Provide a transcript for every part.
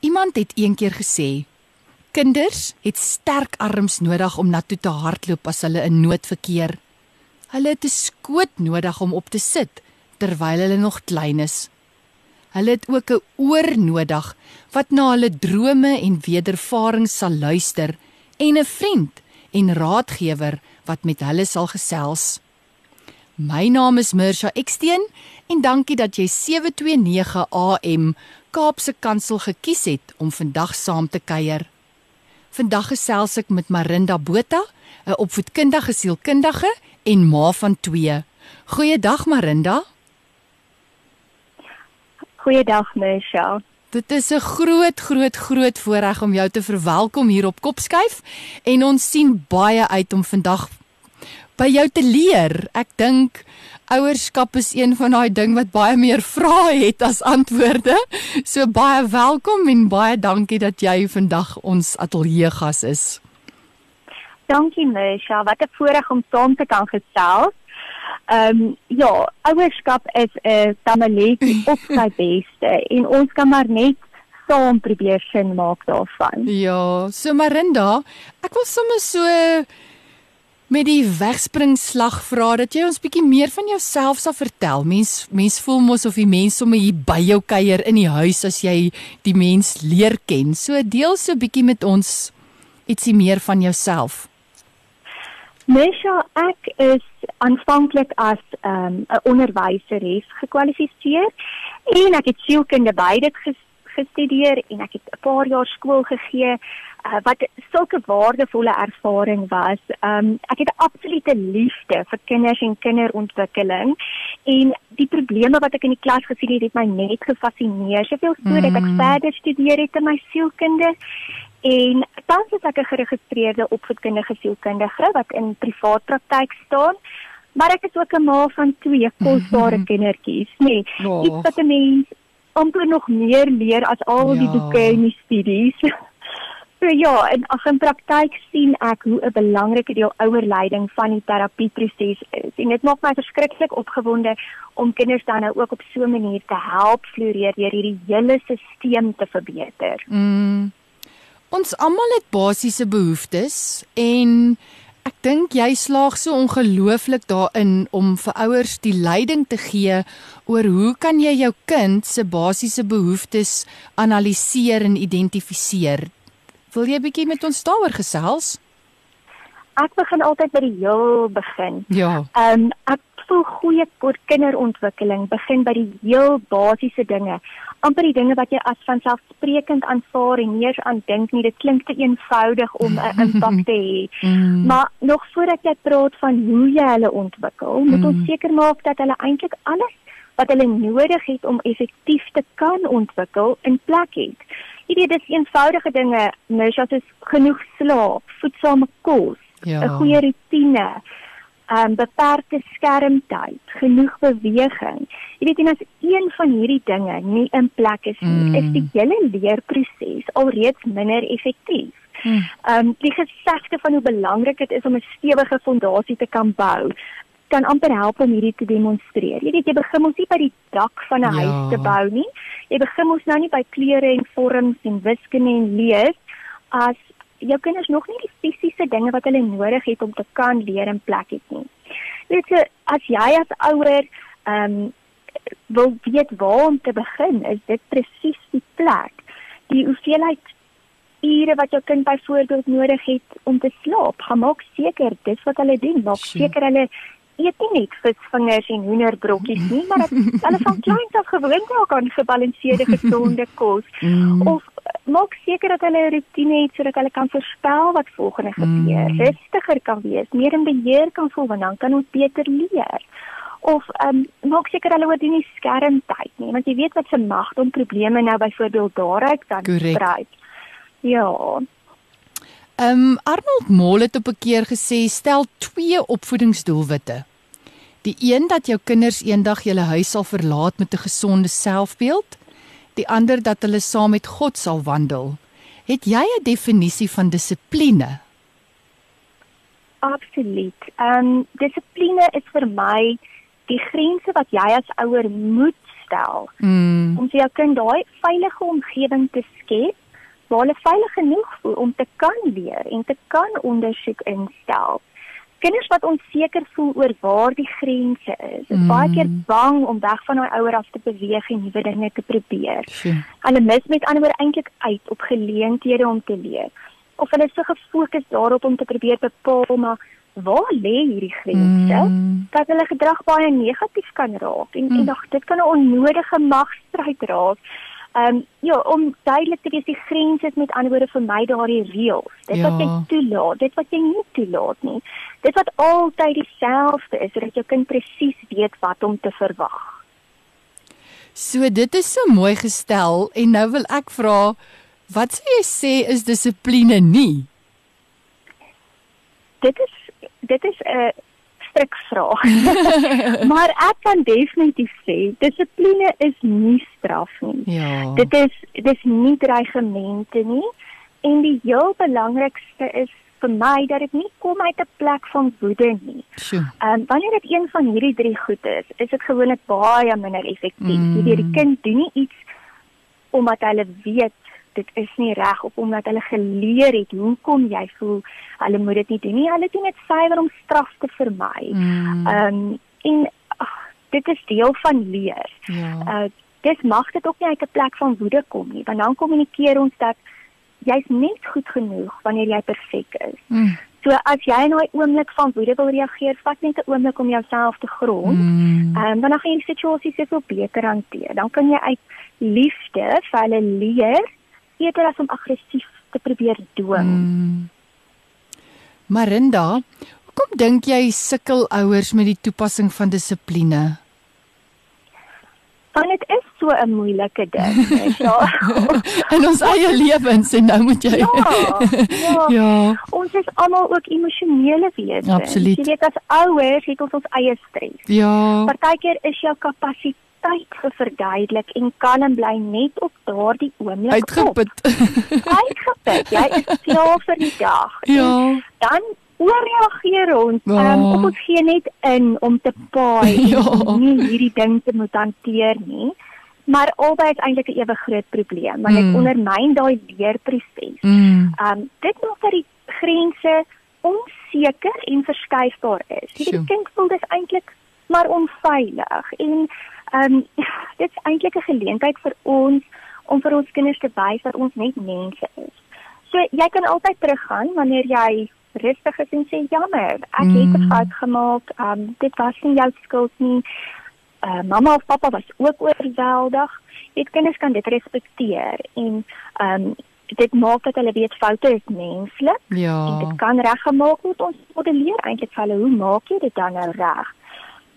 Iemand het eendag gesê: Kinders het sterk arms nodig om na toe te hardloop as hulle in nood verkeer. Hulle het 'n skoot nodig om op te sit terwyl hulle nog klein is. Hulle het ook 'n oor nodig wat na hulle drome en wedervarings sal luister en 'n vriend en raadgewer wat met hulle sal gesels. My naam is Mirsha Eksteen en dankie dat jy 729 AM Kaapse Kansel gekies het om vandag saam te kuier. Vandag gesels ek met Marinda Botha, 'n opvoedkundige sielkundige en ma van 2. Goeiedag Marinda. Goeiedag Michelle. Dit is 'n groot groot groot voorreg om jou te verwelkom hier op Kopskuif en ons sien baie uit om vandag by jou te leer. Ek dink ouerskap is een van daai ding wat baie meer vrae het as antwoorde. So baie welkom en baie dankie dat jy vandag ons ateljee gas is. Dankie Misha, wat 'n voorreg om saam te kan gesels. Ehm um, ja, ouerskap is 'n tamaletjie op sy beste en ons kan maar net saam probeer sin maak daarvan. Ja, so Marinda, ek wil sommer so met die wegspringslag vra dat jy ons bietjie meer van jouself sal vertel. Mens mens voel mos of die mense sommer hier by jou kuier in die huis as jy die mens leer ken. So deel so bietjie met ons ietsie meer van jouself. Mesha, ek is aanvanklik as ehm, 'n um, onderwyseres gekwalifiseer en ek het sielkunde beide gestudeer en ek het 'n paar jaar skool gegee uh, wat sulke waardevolle ervaring was. Um ek het 'n absolute liefde vir kinders en kinderontwikkeling en die probleme wat ek in die klas gesien het, het my net gefassineer. Soveel so mm. dat ek mm. verder studeer het in my sielkunde en tans is ek 'n geregistreerde opvoedkundige sielkundige wat in privaat praktyk staan. Maar ek is ook 'n ma van twee kosbare mm -hmm. kindertjies, nee. Oh. Iets wat 'n mens amper nog meer leer as al ja. die boeke en die studies. So ja, in ag in praktyk sien ek hoe 'n belangrike deel ouerleiding van die terapieproses is. En dit maak my verskriklik opgewonde om kinders dan nou ook op so 'n manier te help floreer deur hierdie hele stelsel te verbeter. Mm. Ons almal het basiese behoeftes en ek dink jy slaag so ongelooflik daarin om vir ouers die leiding te gee oor hoe kan jy jou kind se basiese behoeftes analiseer en identifiseer. Wil jy bietjie met ons daaroor gesels? Ek begin altyd by die heel begin. Ja. Ehm um, ek voel goeie kinderontwikkeling begin by die heel basiese dinge. amper die dinge wat jy as vanselfsprekend aanvaar en nie eens aan dink nie. Dit klink te eenvoudig om 'n impak te hê. Mm. Maar nog voordat jy praat van hoe jy hulle ontwikkel, moet mm. ons seker maak dat hulle eintlik alles wat hulle nodig het om effektief te kan ontwikkel in plek het. Jy weet dis eenvoudige dinge, mens soos genoeg slaap, voedsame kos, 'n ja. goeie rotine, um beperkte skermtyd, genoeg beweging. Jy weet en as een van hierdie dinge nie in plek is nie, mm. is die hele leerproses alreeds minder effektief. Mm. Um die gesegde van hoe belangrik dit is om 'n stewige fondasie te kan bou, kan amper help om hierdie te demonstreer. Jy weet jy begin mos nie by die dak van 'n ja. huis te bou nie. Jy begin mos nou nie by kleure en vorms en wiskunde en lees as jou kinders nog nie die fisiese dinge wat hulle nodig het om te kan leer in plek het nie. Weet jy as jy as ouer ehm um, wil weet waar om te begin, is dit presies die plek. Die hoeveelheid ure wat jou kind byvoorbeeld nodig het om te slaap, gaan maak seker dis wat hulle doen, maak seker hulle eet nie net visvingers en hoenderbrokkies nie, maar dat hulle van kleins af gewoond raak aan gebalanseerde gesonde kos. Mm. Of maak seker dat hulle 'n rotine het sodat hulle kan voorspel wat volgende gebeur. Mm. Rustiger kan wees, meer in beheer kan voel want dan kan ons beter leer. Of ehm um, maak seker hulle oor die skermtyd nie, want jy weet wat se mag om probleme nou byvoorbeeld daaruit kan sprei. Ja. Ehm um, Arnold Mol het op 'n keer gesê stel twee opvoedingsdoelwitte. Die een dat jou kinders eendag julle huis sal verlaat met 'n gesonde selfbeeld, die ander dat hulle saam met God sal wandel. Het jy 'n definisie van dissipline? Absoluut. Ehm um, dissipline is vir my die grense wat jy as ouer moet stel Mm. om vir jou kind daai veilige omgewing te skep waar hulle veilig genoeg voel om te kan leer en te kan ondersoek instel. Kinders wat onseker voel oor waar die grense is, is Mm. baie keer bang om weg van hulle ouer af te beweeg en nuwe dinge te probeer. Sjoe. Hulle mis met ander woorde eintlik uit op geleenthede om te leer. Of hulle is so gefokus daarop om te probeer bepaal maar waar lê hierdie grense? Mm. dat hulle gedrag baie negatief kan raak en Mm. en nog dit kan 'n onnodige magstryd raak. Ehm um, ja, om duidelik te wees die grense is met ander woorde vir my daardie reëls. Dit Ja. wat jy toelaat, dit wat jy nie toelaat nie. Dit wat altyd dieselfde is sodat jou kind presies weet wat om te verwag. So dit is so mooi gestel en nou wil ek vra wat sou jy sê is dissipline nie? Dit is dit is 'n strik vraag. maar ek kan definitief sê dissipline is nie straf nie. Ja. Dit is dis nie dreigemente nie en die heel belangrikste is vir my dat dit nie kom uit 'n plek van woede nie. Ehm um, wanneer dit een van hierdie drie goed is, is dit gewoonlik baie minder effektief. Mm. Jy weet die kind doen nie iets omdat hulle weet dit is nie reg of omdat hulle geleer het hoekom jy voel hulle moet dit nie doen nie. Hulle doen dit suiwer om straf te vermy. Mm. Ehm um, en ag, dit is deel van leer Ja. uh dis mag dit ook nie uit 'n plek van woede kom nie want dan kommunikeer ons dat jy's net goed genoeg wanneer jy perfek is. Mm. So as jy in daai oomblik van woede wil reageer, vat net 'n oomblik om jouself te grond. Mm. Ehm um, dan gaan jy die situasie soveel beter hanteer. Dan kan jy uit liefde vir hulle leer eerder as om aggressief te probeer dwing. Mm. Marinda, hoekom dink jy sukkel ouers met die toepassing van dissipline? Want dit is so 'n moeilike ding. Ja. In ons eie lewens en nou moet jy ja. Ja. Ja. Ons is almal ook emosionele wesens. Jy weet as ouers het ons ons eie stres. Ja. Partykeer is jou kapasiteit vir verduidelik en kalm bly net op daardie oomblik Uitgeput. op. Uitgeput. Jy is klaar vir die dag. Ja. En dan oorreageer ons. Ja. Um, of ons gee net in om te paai Ja. en nie hierdie ding te moet hanteer nie. Maar albei is eintlik 'n ewe groot probleem want dit Mm. ondermyn daai leerproses. Mm. Um dit maak dat die grense onseker en verskuifbaar is. Jy weet, Sjoe. Die kind voel dis eintlik maar onveilig en um dit is eintlik 'n geleentheid vir ons om vir ons kinders te wys dat ons net mense is. So jy kan altyd teruggaan wanneer jy rustig is en sê jammer, ek het 'n Mm. fout gemaak. Um dit was nie jou skuld nie. Uh, mamma of pappa was ook oorweldig. Dit kinders kan dit respekteer en um dit maak dat hulle weet foute is menslik en Ja. dit kan reggemaak word. Ons modelleer eintlik vir hulle hoe maak jy dit dan nou reg?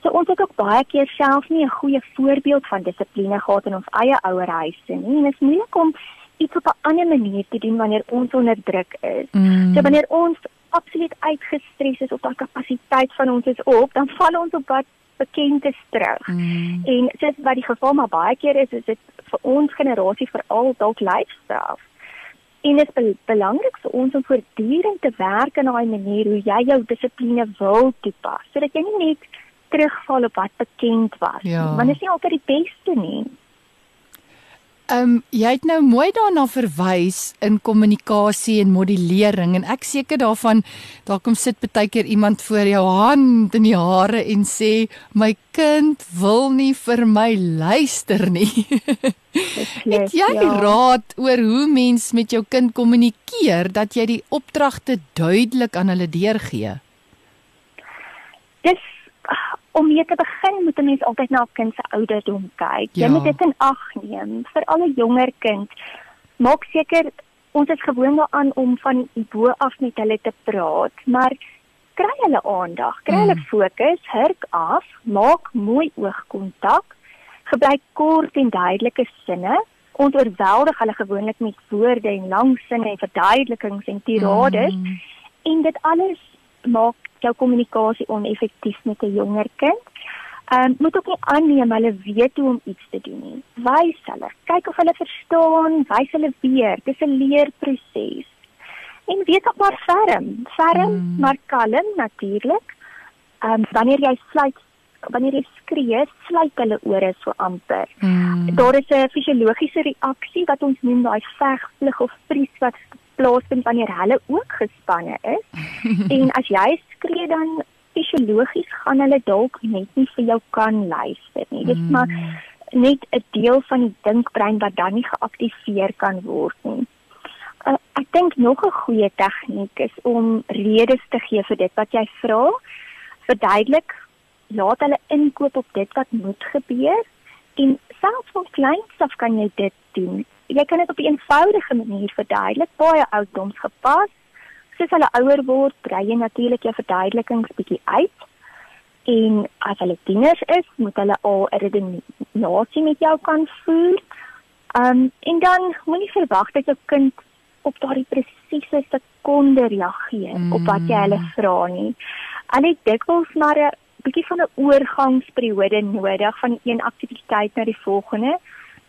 So ons het ook baie keer self nie 'n goeie voorbeeld van dissipline gehad in ons eie ouerhuise nie. En dit is moeilik om iets op 'n ander manier te doen wanneer ons onder druk is. Mm. So wanneer ons absoluut uitgestres is of daai kapasiteit van ons is op, dan val ons op wat bekend is terug. Mm. En soos wat die geval maar baie keer is, is dit vir ons generasie veral dalk lifestyle. En dit is bel belangrik vir ons om voortdurend te werk aan daai manier hoe jy jou dissipline wil toepas, sodat jy nie net terugval op wat bekend was Ja. want dit is nie altyd die beste nie. Ehm um, jy het nou mooi daarna verwys in kommunikasie en modulering en ek seker daarvan daar kom sit baie keer iemand voor jou hand in die hare en sê my kind wil nie vir my luister nie. Dit het jy raad oor hoe mens met jou kind kommunikeer dat jy die opdragte duidelik aan hulle deurgee? Dis om mee te begin moet 'n mens altyd na 'n kind se ouderdom kyk. Jy Ja. moet dit in ag neem vir al 'n jonger kind. Maak seker ons is gewoond daaraan om van bo af met hulle te praat, maar kry hulle aandag, kry hulle Mm. fokus, hurk af, maak mooi oogkontak, gebruik kort en duidelike sinne, Ons oorweldig hulle gewoonlik met woorde en lang sinne en verduidelikings en tirades mm. en dit alles maak jou kommunikasie oneffektief met 'n jonger kind. Ehm um, moet ook nie aanneem hulle weet hoe om iets te doen nie. Wys hulle, kyk of hulle verstaan, wys hulle weer. Dis 'n leerproses. En wees ook maar ferm, ferm, mm. maar kalm natuurlik. Ehm um, wanneer jy sluit wanneer jy skree, sluit hulle ore so amper. Mm. Daar is 'n fisiologiese reaksie wat ons noem daai veg, vlug of vries wat plaasvind wanneer hulle ook gespanne is. en as jy skree dan fisiologies gaan hulle dalk net nie vir jou kan luister nie. Dit is mm. maar net 'n deel van die dinkbrein wat dan nie geaktiveer kan word nie. Uh, ek dink nog 'n goeie tegniek is om redes te gee vir dit wat jy vra. Verduidelik, laat hulle inkoop op dit wat moet gebeur en selfs van kleins af kan jy dit doen jy kan dit op 'n eenvoudige manier verduidelik, baie oudoms gepas. Soos hulle ouer word, brei jy natuurlik jou verduidelikings bietjie uit. En as hulle tieners is, moet hulle al 'n redenasie met jou kan voer. Um en dan moenie verwag dat jou kind op daardie presiese sekonde reageer mm. op wat jy hulle mm. vra nie. Hulle het dikwels maar 'n bietjie van 'n oorgangsperiode nodig van een aktiwiteit na die volgende.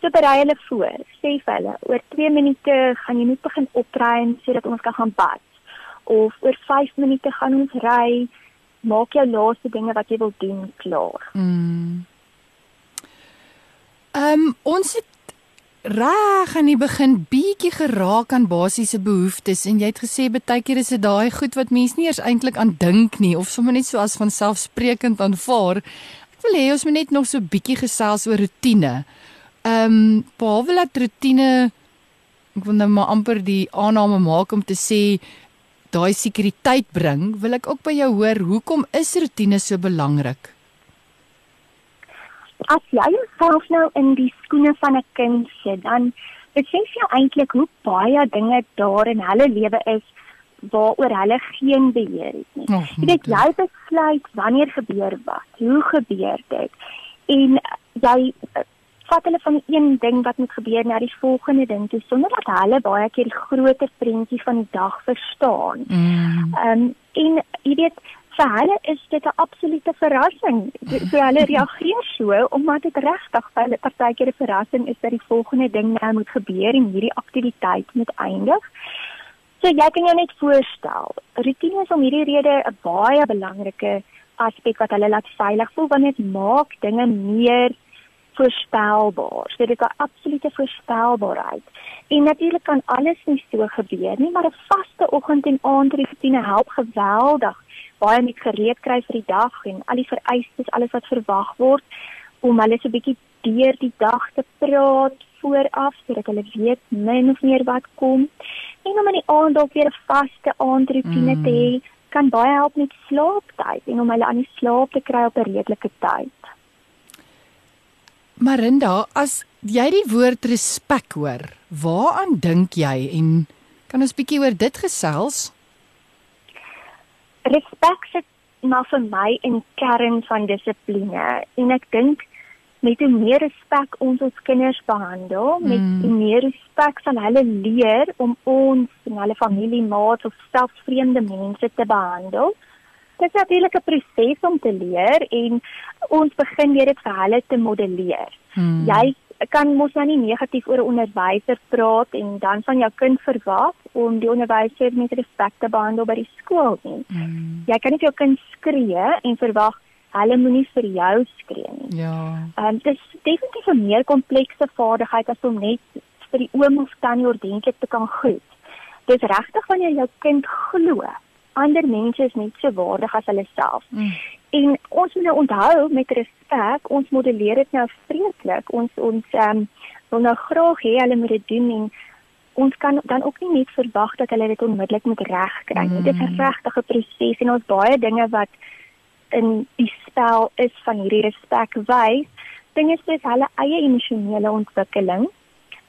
So berei hulle voor. Sê vir hulle, oor 2 minute gaan jy net begin opruim sodat ons kan gaan bad. Of oor 5 minute gaan ons ry. Maak jou laaste dinge wat jy wil doen klaar. Mm. Ehm um, ons het reg aan die begin bietjie geraak aan basiese behoeftes en jy het gesê baie keer is dit daai goed wat mense nie eers eintlik aan dink nie of sommer net so as van selfsprekend aanvaar. Ek wil hê ons moet net nog so bietjie gesels oor rotine. Ehm um, behalwe dat rotine ek wil nou maar amper die aanname maak om te sê daai sekuriteit bring, wil ek ook by jou hoor hoekom is rotine so belangrik? As jy jouself nou in die skoene van 'n kind sit, dan besef jy eintlik hoe baie dinge daar in hulle lewe is waaroor hulle geen beheer het nie. Oh, jy weet jy besluit wanneer gebeur wat, hoe gebeur dit en jy vat hulle van een ding wat moet gebeur na die volgende ding toe sonder dat hulle baie keer die groter prentjie van die dag verstaan. Mm. Ehm mm. um, en jy weet vir hulle is dit 'n absolute verrassing. So hulle reageer so omdat dit regtig vir hulle partykeer 'n verrassing is dat die volgende ding nou moet gebeur en hierdie aktiwiteit moet eindig. So jy kan jou net voorstel, rutine is om hierdie rede 'n baie belangrike aspek wat hulle laat veilig voel want dit maak dinge meer voorspelbaar. So dit is 'n absolute voorspelbaarheid. En natuurlik kan alles nie so gebeur nie, maar 'n vaste oggend en aand rutine help geweldig. Baie met gereed kry vir die dag en al die vereistes, alles wat verwag word om hulle so 'n bietjie deur die dag te praat vooraf sodat hulle weet min of meer wat kom. En om in die aand dalk weer 'n vaste aandrutine mm. te hê, kan baie help met slaaptyd en om hulle aan die slaap te kry op 'n redelike tyd. Marinda, as jy die woord respek hoor, waaraan dink jy en kan ons bietjie oor dit gesels? Respek sit maar vir my in kern van dissipline en ek dink met hoe meer respek ons ons kinders behandel, met mm. hoe meer respek sal hulle leer om ons en hulle familiemaats of selfs vreemde mense te behandel. Dit is natuurlik 'n proses om te leer en ons begin weer dit vir hulle te modelleer. Hmm. Jy kan mos nou nie negatief oor 'n onderwyser praat en dan van jou kind verwag om die onderwyser met respek te behandel by die skool nie. Hmm. Jy kan nie jou kind skree en verwag hulle moenie vir jou skree nie. Ja. Ehm um, dit is definitief 'n meer komplekse vaardigheid as om net vir die oom of tannie ordentlik te kan groet. Dit is regtig wanneer jou kind glo ander mense is net so waardig as hulle self. Mm. En ons moet nou onthou met respek, ons modelleer dit nou vreeslik. Ons ons ehm um, wil nou graag hê hulle moet dit doen en ons kan dan ook nie net verwag dat hulle dit onmiddellik moet regkry nie. Mm. Dit is 'n regtige proses en ons baie dinge wat in die spel is van hierdie respek wys. Dinge soos hulle eie emosionele ontwikkeling.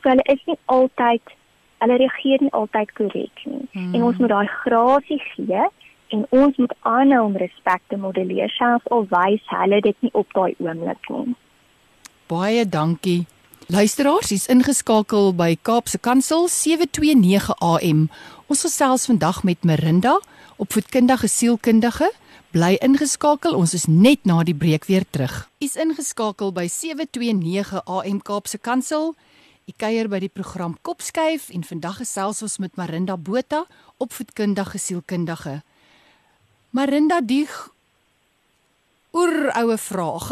So hulle is nie altyd hulle reageer nie altyd korrek nie. Hmm. En ons moet daai grasie gee en ons moet aanhou om respek te modelleer selfs al wys hulle dit nie op daai oomblik nie. Baie dankie. Luisteraars, is ingeskakel by Kaapse Kansel 729 AM. Ons gesels vandag met Marinda, opvoedkundige sielkundige. Bly ingeskakel, ons is net na die breek weer terug. Is ingeskakel by 729 AM Kaapse Kansel. Ek kuier by die program Kopskuif en vandag gesels ons met Marinda Botha, opvoedkundige sielkundige. Marinda, die oeroue vraag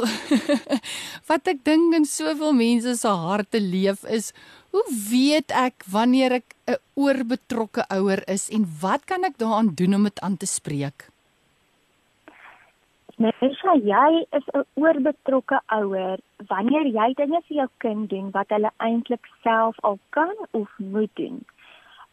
wat ek dink in soveel mense se harte leef is hoe weet ek wanneer ek 'n oorbetrokke ouer is en wat kan ek daaraan doen om dit aan te spreek Mensja, jy is 'n oorbetrokke ouer wanneer jy dinge vir jou kind doen wat hulle eintlik self al kan of moet doen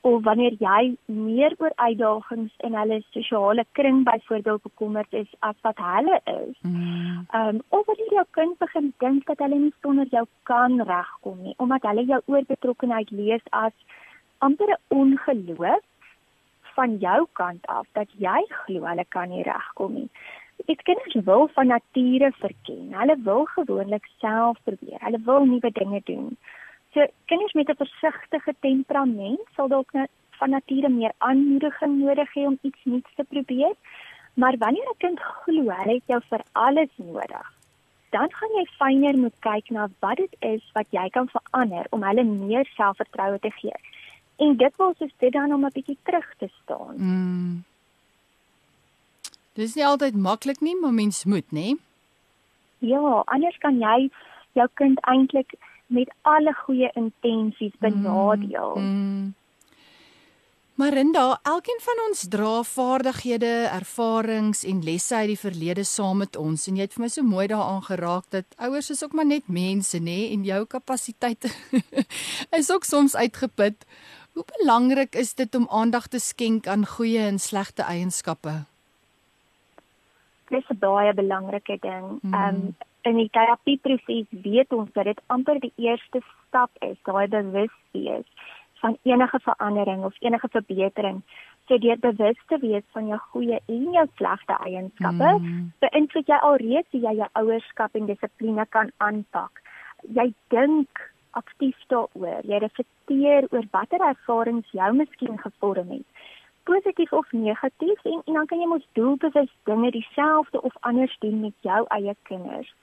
of wanneer jy meer oor uitdagings in hulle sosiale kring byvoorbeeld bekommerd is as wat hulle is. Mm. Um of wanneer jou kind begin dink dat hulle nie sonder jou kan regkom nie, omdat hulle jou oorbetrokkenheid lees as amper 'n ongeloof van jou kant af dat jy glo hulle kan nie regkom nie. Dit kinders wil van nature verken. Hulle wil gewoonlik self probeer. Hulle wil nuwe dinge doen. So kinders met 'n versigtige temperament sal dalk net van nature meer aanmoediging nodig hê om iets nuuts te probeer. Maar wanneer 'n kind glo hy het jou vir alles nodig, dan gaan jy fyner moet kyk na wat dit is wat jy kan verander om hulle meer selfvertroue te gee. En dit wil soos dit dan om 'n bietjie terug te staan. Mm. Dis nie altyd maklik nie, maar mens moet, nê? Ja, anders kan jy jou kind eintlik met alle goeie intensies benadeel. Mm, mm. Marinda, elkeen van ons dra vaardighede, ervarings en lesse uit die verlede saam met ons en jy het vir my so mooi daaraan geraak dat ouers is ook maar net mense nê en jou kapasiteite is ook soms uitgeput. Hoe belangrik is dit om aandag te skenk aan goeie en slegte eienskappe? Dis 'n baie belangrike ding. Mm. Ehm mm. um, in die terapieproses weet ons dat dit amper die eerste stap is, daai bewuswees van enige verandering of enige verbetering. So deur bewus te wees van jou goeie en jou slegte eienskappe, mm. beïnvloed jy alreeds hoe jy jou ouerskap en dissipline kan aanpak. Jy dink aktief daaroor. Jy reflekteer oor watter ervarings jou miskien gevorm het positief of negatief en en dan kan jy mos doelbewus dinge dieselfde of anders doen met jou eie kinders.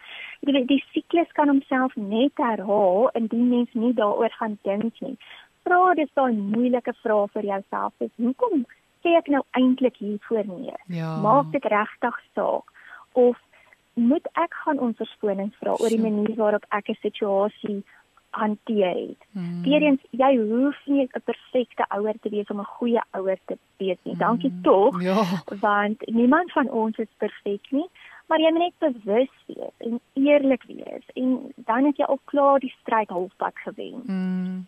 Jy weet die siklus kan homself net herhaal indien mens nie daaroor gaan dink nie. Vra dis daai moeilike vrae vir jouself. Dis hoekom sê ek nou eintlik hiervoor nee? Ja. Maak dit regtig saak of moet ek gaan om verskoning vra oor die manier waarop ek 'n situasie hanteer het. Hmm. Weerens jy hoef nie 'n perfekte ouer te wees om 'n goeie ouer te wees nie. Dankie hmm. tog. Ja. Want niemand van ons is perfek nie, maar jy moet net bewus wees en eerlik wees en dan het jy al klaar die stryd halfpad gewen. Hmm.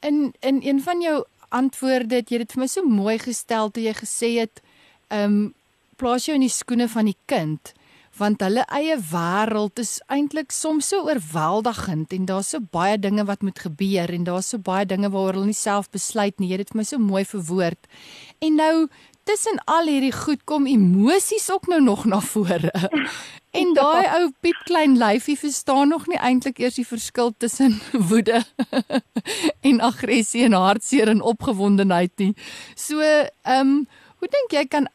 In in een van jou antwoorde het jy dit vir my so mooi gestel toe jy gesê het, ehm um, plaas jou in die skoene van die kind want hulle eie wêreld is eintlik soms so oorweldigend en daar's so baie dinge wat moet gebeur en daar's so baie dinge waaroor hulle nie self besluit nie. Jy het dit vir my so mooi verwoord. En nou tussen al hierdie goed kom emosies ook nou nog na vore. En daai ou piep klein lyfie verstaan nog nie eintlik eers die verskil tussen woede en aggressie en hartseer en opgewondenheid nie. So, ehm, um, hoe dink jy kan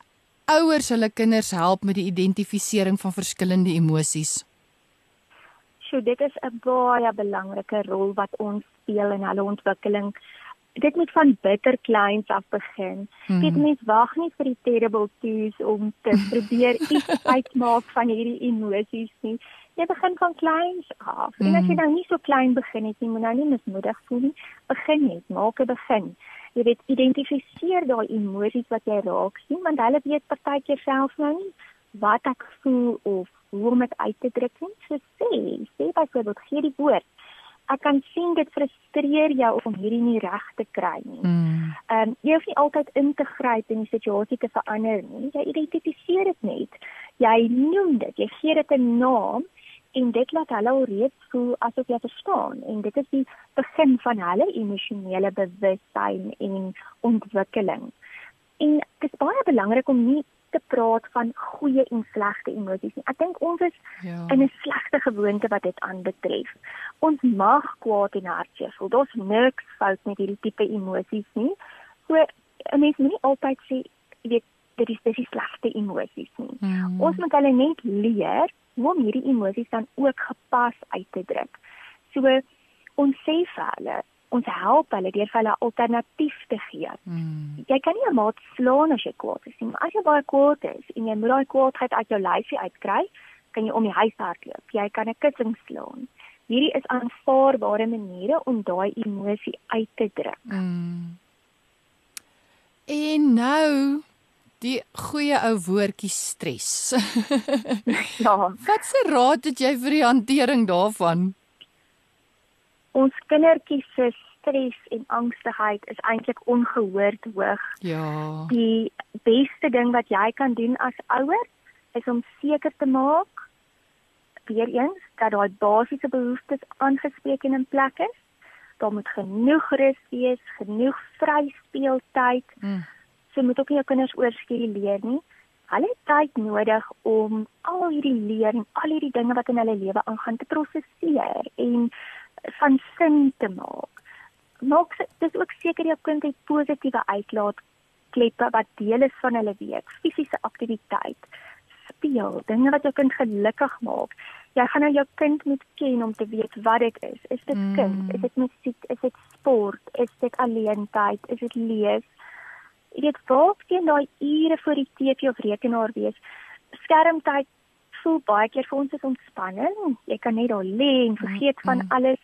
ouers hulle kinders help met die identifisering van verskillende emosies? So dit is 'n baie belangrike rol wat ons speel in hulle ontwikkeling. Dit moet van bitter kleins af begin. Hmm. Dit mens wag nie vir die terrible twos om te probeer iets uitmaak van hierdie emosies nie. Jy begin van kleins af. Hmm. En as jy hmm. nou nie so klein begin het nie, moet nou nie mismoedig voel nie. Begin net, maak 'n begin jy weet identifiseer daai emosies wat jy raak sien want hulle weet partykeer self nou nie wat ek voel of hoe om dit uit te druk nie so sê sê byvoorbeeld gee die woord ek kan sien dit frustreer jou om hierdie nie reg te kry nie. Mm. Ehm mm. um, jy hoef nie altyd in te gryp en die situasie te verander nie. Jy identifiseer dit net. Jy noem dit, jy gee dit 'n naam en dit laat hulle alreeds voel asof jy verstaan en dit is die begin van hulle emosionele bewustheid en ontwikkeling. En dit is baie belangrik om nie te praat van goeie en slegte emosies nie. Ek dink ons is ja. in 'n slegte gewoonte wat dit aanbetref. Ons mag kwaad en hartseer voel. Daar's niks fout met hierdie tipe emosies nie. So 'n mens moet nie altyd sê weet dit is dis slegte emosies nie. Mm. Ons moet hulle net leer hoe om hierdie emosies dan ook gepas uit te druk. So ons sê vir hulle ons help hulle deur vir hulle alternatief te gee. Mm. Jy kan nie 'n maat slaan as jy kwaad is nie, maar as jy baie kwaad is en jy moet daai kwaadheid uit jou lyfie uitkry, kan jy om die huis hardloop. Jy kan 'n kussing slaan. Hierdie is aanvaarbare maniere om daai emosie uit te druk. Mm. En nou die goeie ou woordjie stres. ja. Wat se raad het jy vir die hantering daarvan? ons kindertjies se stres en angstigheid is eintlik ongehoord hoog. Ja. Die beste ding wat jy kan doen as ouer is om seker te maak weer eens dat daai basiese behoeftes aangespreek en in plek is. Daar moet genoeg rus wees, genoeg vryspeeltyd. Mm. So moet ook nie jou kinders oorskieuleer nie. Hulle het tyd nodig om al hierdie leer en al hierdie dinge wat in hulle lewe aangaan te prosesseer en van sin te maak. Maak dit ook seker jou kind het positiewe uitlaatkleppe wat deel is van hulle week, fisiese aktiwiteit, speel, dinge wat jou kind gelukkig maak. Jy gaan nou jou kind moet ken om te weet wat dit is. Is dit mm. kind? Is dit musiek? Is dit sport? Is dit alleentyd? Is dit lees? Jy weet waak teen daai ure voor die TV of rekenaar wees. Skermtyd voel baie keer vir ons is ontspanning. Jy kan net daar lê en vergeet van mm. alles,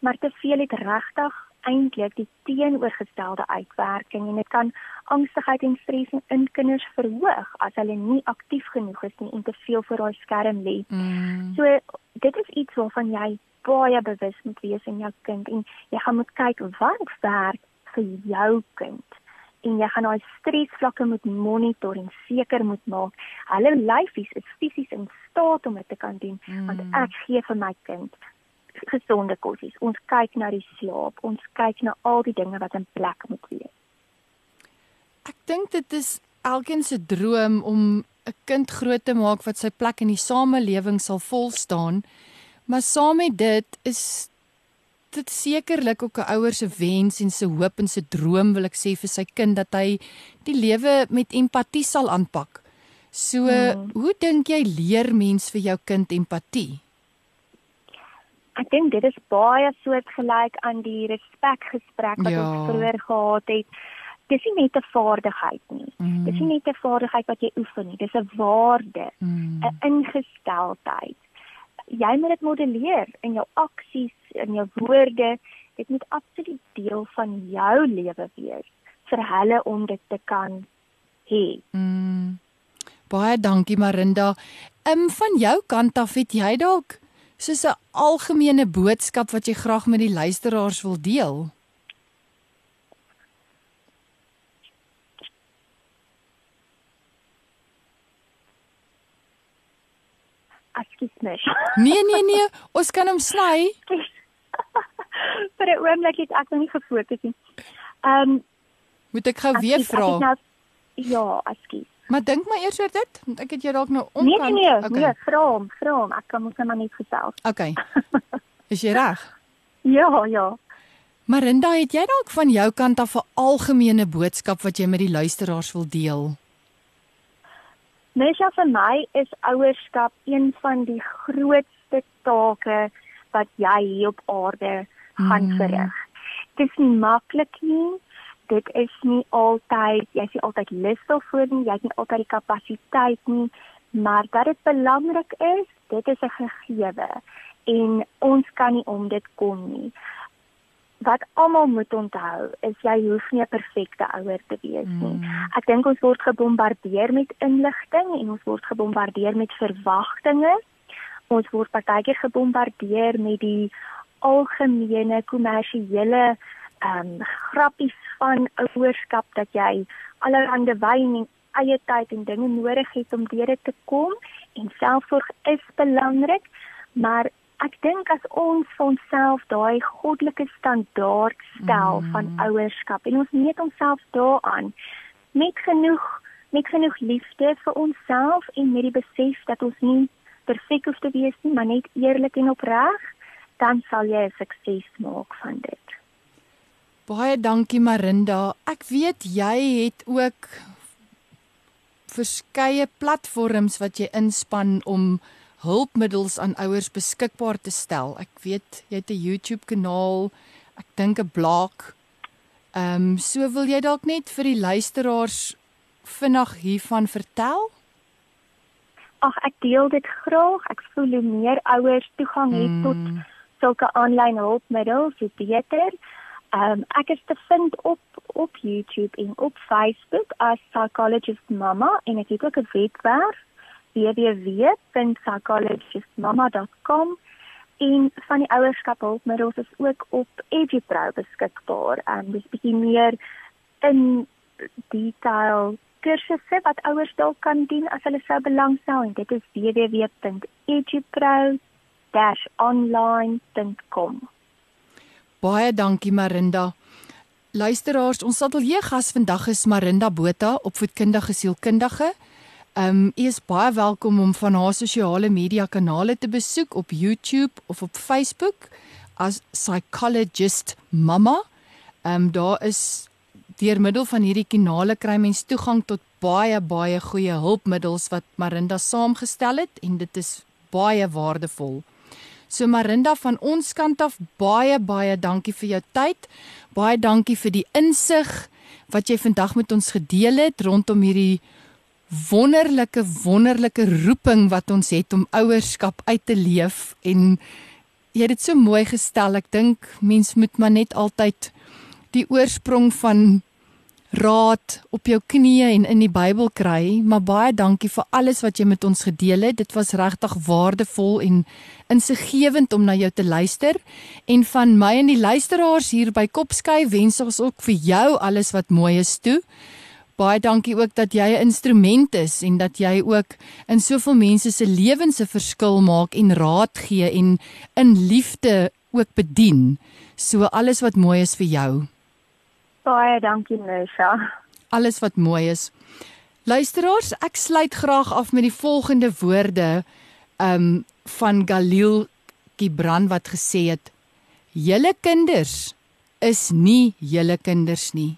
maar te veel het regtig eintlik die teenoorgestelde uitwerking en dit kan angstigheid en stres in kinders verhoog as hulle nie aktief genoeg is nie en te veel voor daai skerm lê. Mm. So dit is iets waarvan jy baie bewus moet wees in jou kind en jy gaan moet kyk wat werk vir jou kind en jy gaan daai stresvlakke moet monitor en seker moet maak. Hulle lyfies is fisies in staat om dit te kan doen mm. want ek gee vir my kind gesonde kosies. Ons kyk na die slaap ons kyk na al die dinge wat in plek moet wees. Ek dink dit is elkeen se droom om 'n kind groot te maak wat sy plek in die samelewing sal vol staan maar saam met dit is dit sekerlik ook 'n ouer se wens en se hoop en se droom wil ek sê vir sy kind dat hy die lewe met empatie sal aanpak. So, hmm. hoe dink jy leer mens vir jou kind empatie? Ek dink dit is baie soortgelyk aan die respekgesprek wat ja. ons vroeër gehad het. Dis nie net 'n vaardigheid nie. Mm. Dis nie net 'n vaardigheid wat jy oefen nie. Dis 'n waarde, 'n mm. ingesteldheid jy moet dit modelleer in jou aksies, in jou woorde. Dit moet absoluut deel van jou lewe wees vir hulle om dit te kan hê. Mm. Baie dankie Marinda. Ehm um, van jou kant af het jy dalk soos 'n algemene boodskap wat jy graag met die luisteraars wil deel? Ekskuus my. Nee nee nee, ons kan hom sny. Vir 'n oomblik het ek nog nie gefokus nie. Ehm um, moet ek gou weer vra? Nou, ja, ekskuus. Maar dink maar eers oor dit, want ek het jou dalk nou omkant. Nee nee nee, okay. nee, vra hom, vra hom. Ek kan mos net maar net gesels. Okay. Is jy reg? ja, ja. Marinda, het jy dalk van jou kant af 'n algemene boodskap wat jy met die luisteraars wil deel? Mesha vir my is ouerskap een van die grootste take wat jy hier op aarde gaan mm. verrig. Dit is nie maklik nie. Dit is nie altyd, jy is nie altyd lus daarvoor nie, jy het nie altyd die kapasiteit nie, maar dat dit belangrik is, dit is 'n gegewe en ons kan nie om dit kom nie wat almal moet onthou is jy hoef nie 'n perfekte ouer te wees nie. Mm. Ek dink ons word gebombardeer met inligting en ons word gebombardeer met verwagtinge. Ons word partykeer gebombardeer met die algemene kommersiële ehm um, grappies van ouerskap dat jy allerhande wyn en eie tyd en dinge nodig het om deur dit te kom en selfsorg is belangrik, maar ek dink as ons vir onsself daai goddelike standaard stel mm. van ouerskap en ons meet onsself daaraan met genoeg met genoeg liefde vir onsself en met die besef dat ons nie perfek hoef te wees nie, maar net eerlik en opreg, dan sal jy 'n sukses maak van dit. Baie dankie Marinda. Ek weet jy het ook verskeie platforms wat jy inspann om hulpmiddels aan ouers beskikbaar te stel. Ek weet jy het 'n YouTube kanaal, ek dink 'n blog. Ehm um, so wil jy dalk net vir die luisteraars vinnig hiervan vertel? Ag ek deel dit graag. Ek voel hoe meer ouers toegang het mm. tot sulke aanlyn hulpmiddels, hoe beter. Ehm um, ek is te vind op op YouTube en op Facebook as Psychologist Mama en ek het ook 'n webwerf www.psychologistmama.com en van die ouerskap hulpmiddels is ook op EduPro beskikbaar. Ehm um, dis bietjie meer in detail kursusse wat ouers dalk kan doen as hulle sou belangstel en dit is www.edupro-online.com. Baie dankie Marinda. Luisteraars, ons ateljee gas vandag is Marinda Botha, opvoedkundige sielkundige. Um u is baie welkom om van haar sosiale media kanale te besoek op YouTube of op Facebook as Psychologist Mama. Um daar is deur middel van hierdie kanale kry mens toegang tot baie baie goeie hulpmiddels wat Marinda saamgestel het en dit is baie waardevol. So Marinda van ons kant af baie baie dankie vir jou tyd. Baie dankie vir die insig wat jy vandag met ons gedeel het rondom hierdie wonderlike wonderlike roeping wat ons het om ouerskap uit te leef en jy het dit so mooi gestel. Ek dink mens moet maar net altyd die oorsprong van raad op jou knieë en in die Bybel kry, maar baie dankie vir alles wat jy met ons gedeel het. Dit was regtig waardevol en insiggewend om na jou te luister. En van my en die luisteraars hier by Kopsky wens ons ook vir jou alles wat mooi is toe. Baie dankie ook dat jy 'n instrument is en dat jy ook in soveel mense se lewens 'n verskil maak en raad gee en in liefde ook bedien. So alles wat mooi is vir jou. Baie dankie Nisha. Alles wat mooi is. Luisteraars, ek sluit graag af met die volgende woorde um van Galil Gibran wat gesê het: "Julle kinders is nie julle kinders nie.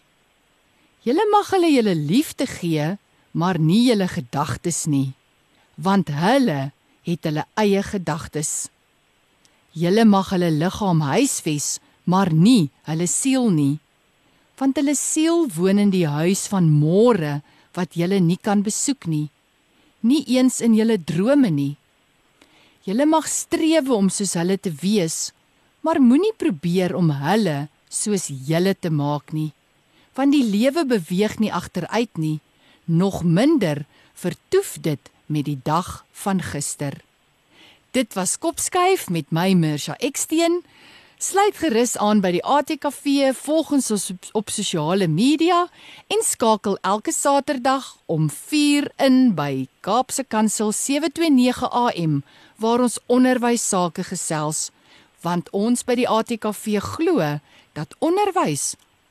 Julle mag hulle julle liefde gee, maar nie julle gedagtes nie, want hulle het hulle eie gedagtes. Julle mag hulle liggaam huisves, maar nie hulle siel nie." want hulle siel woon in die huis van môre wat julle nie kan besoek nie nie eens in julle drome nie julle mag streef om soos hulle te wees maar moenie probeer om hulle soos julle te maak nie want die lewe beweeg nie agteruit nie nog minder vertoef dit met die dag van gister. Dit was kopskuif met my Mirsha Eksteen. Sluit gerus aan by die ATKV, volg ons op, op sosiale media en skakel elke Saterdag om 4 in by Kaapse Kansel 729 AM waar ons onderwys sake gesels want ons by die ATKV glo dat onderwys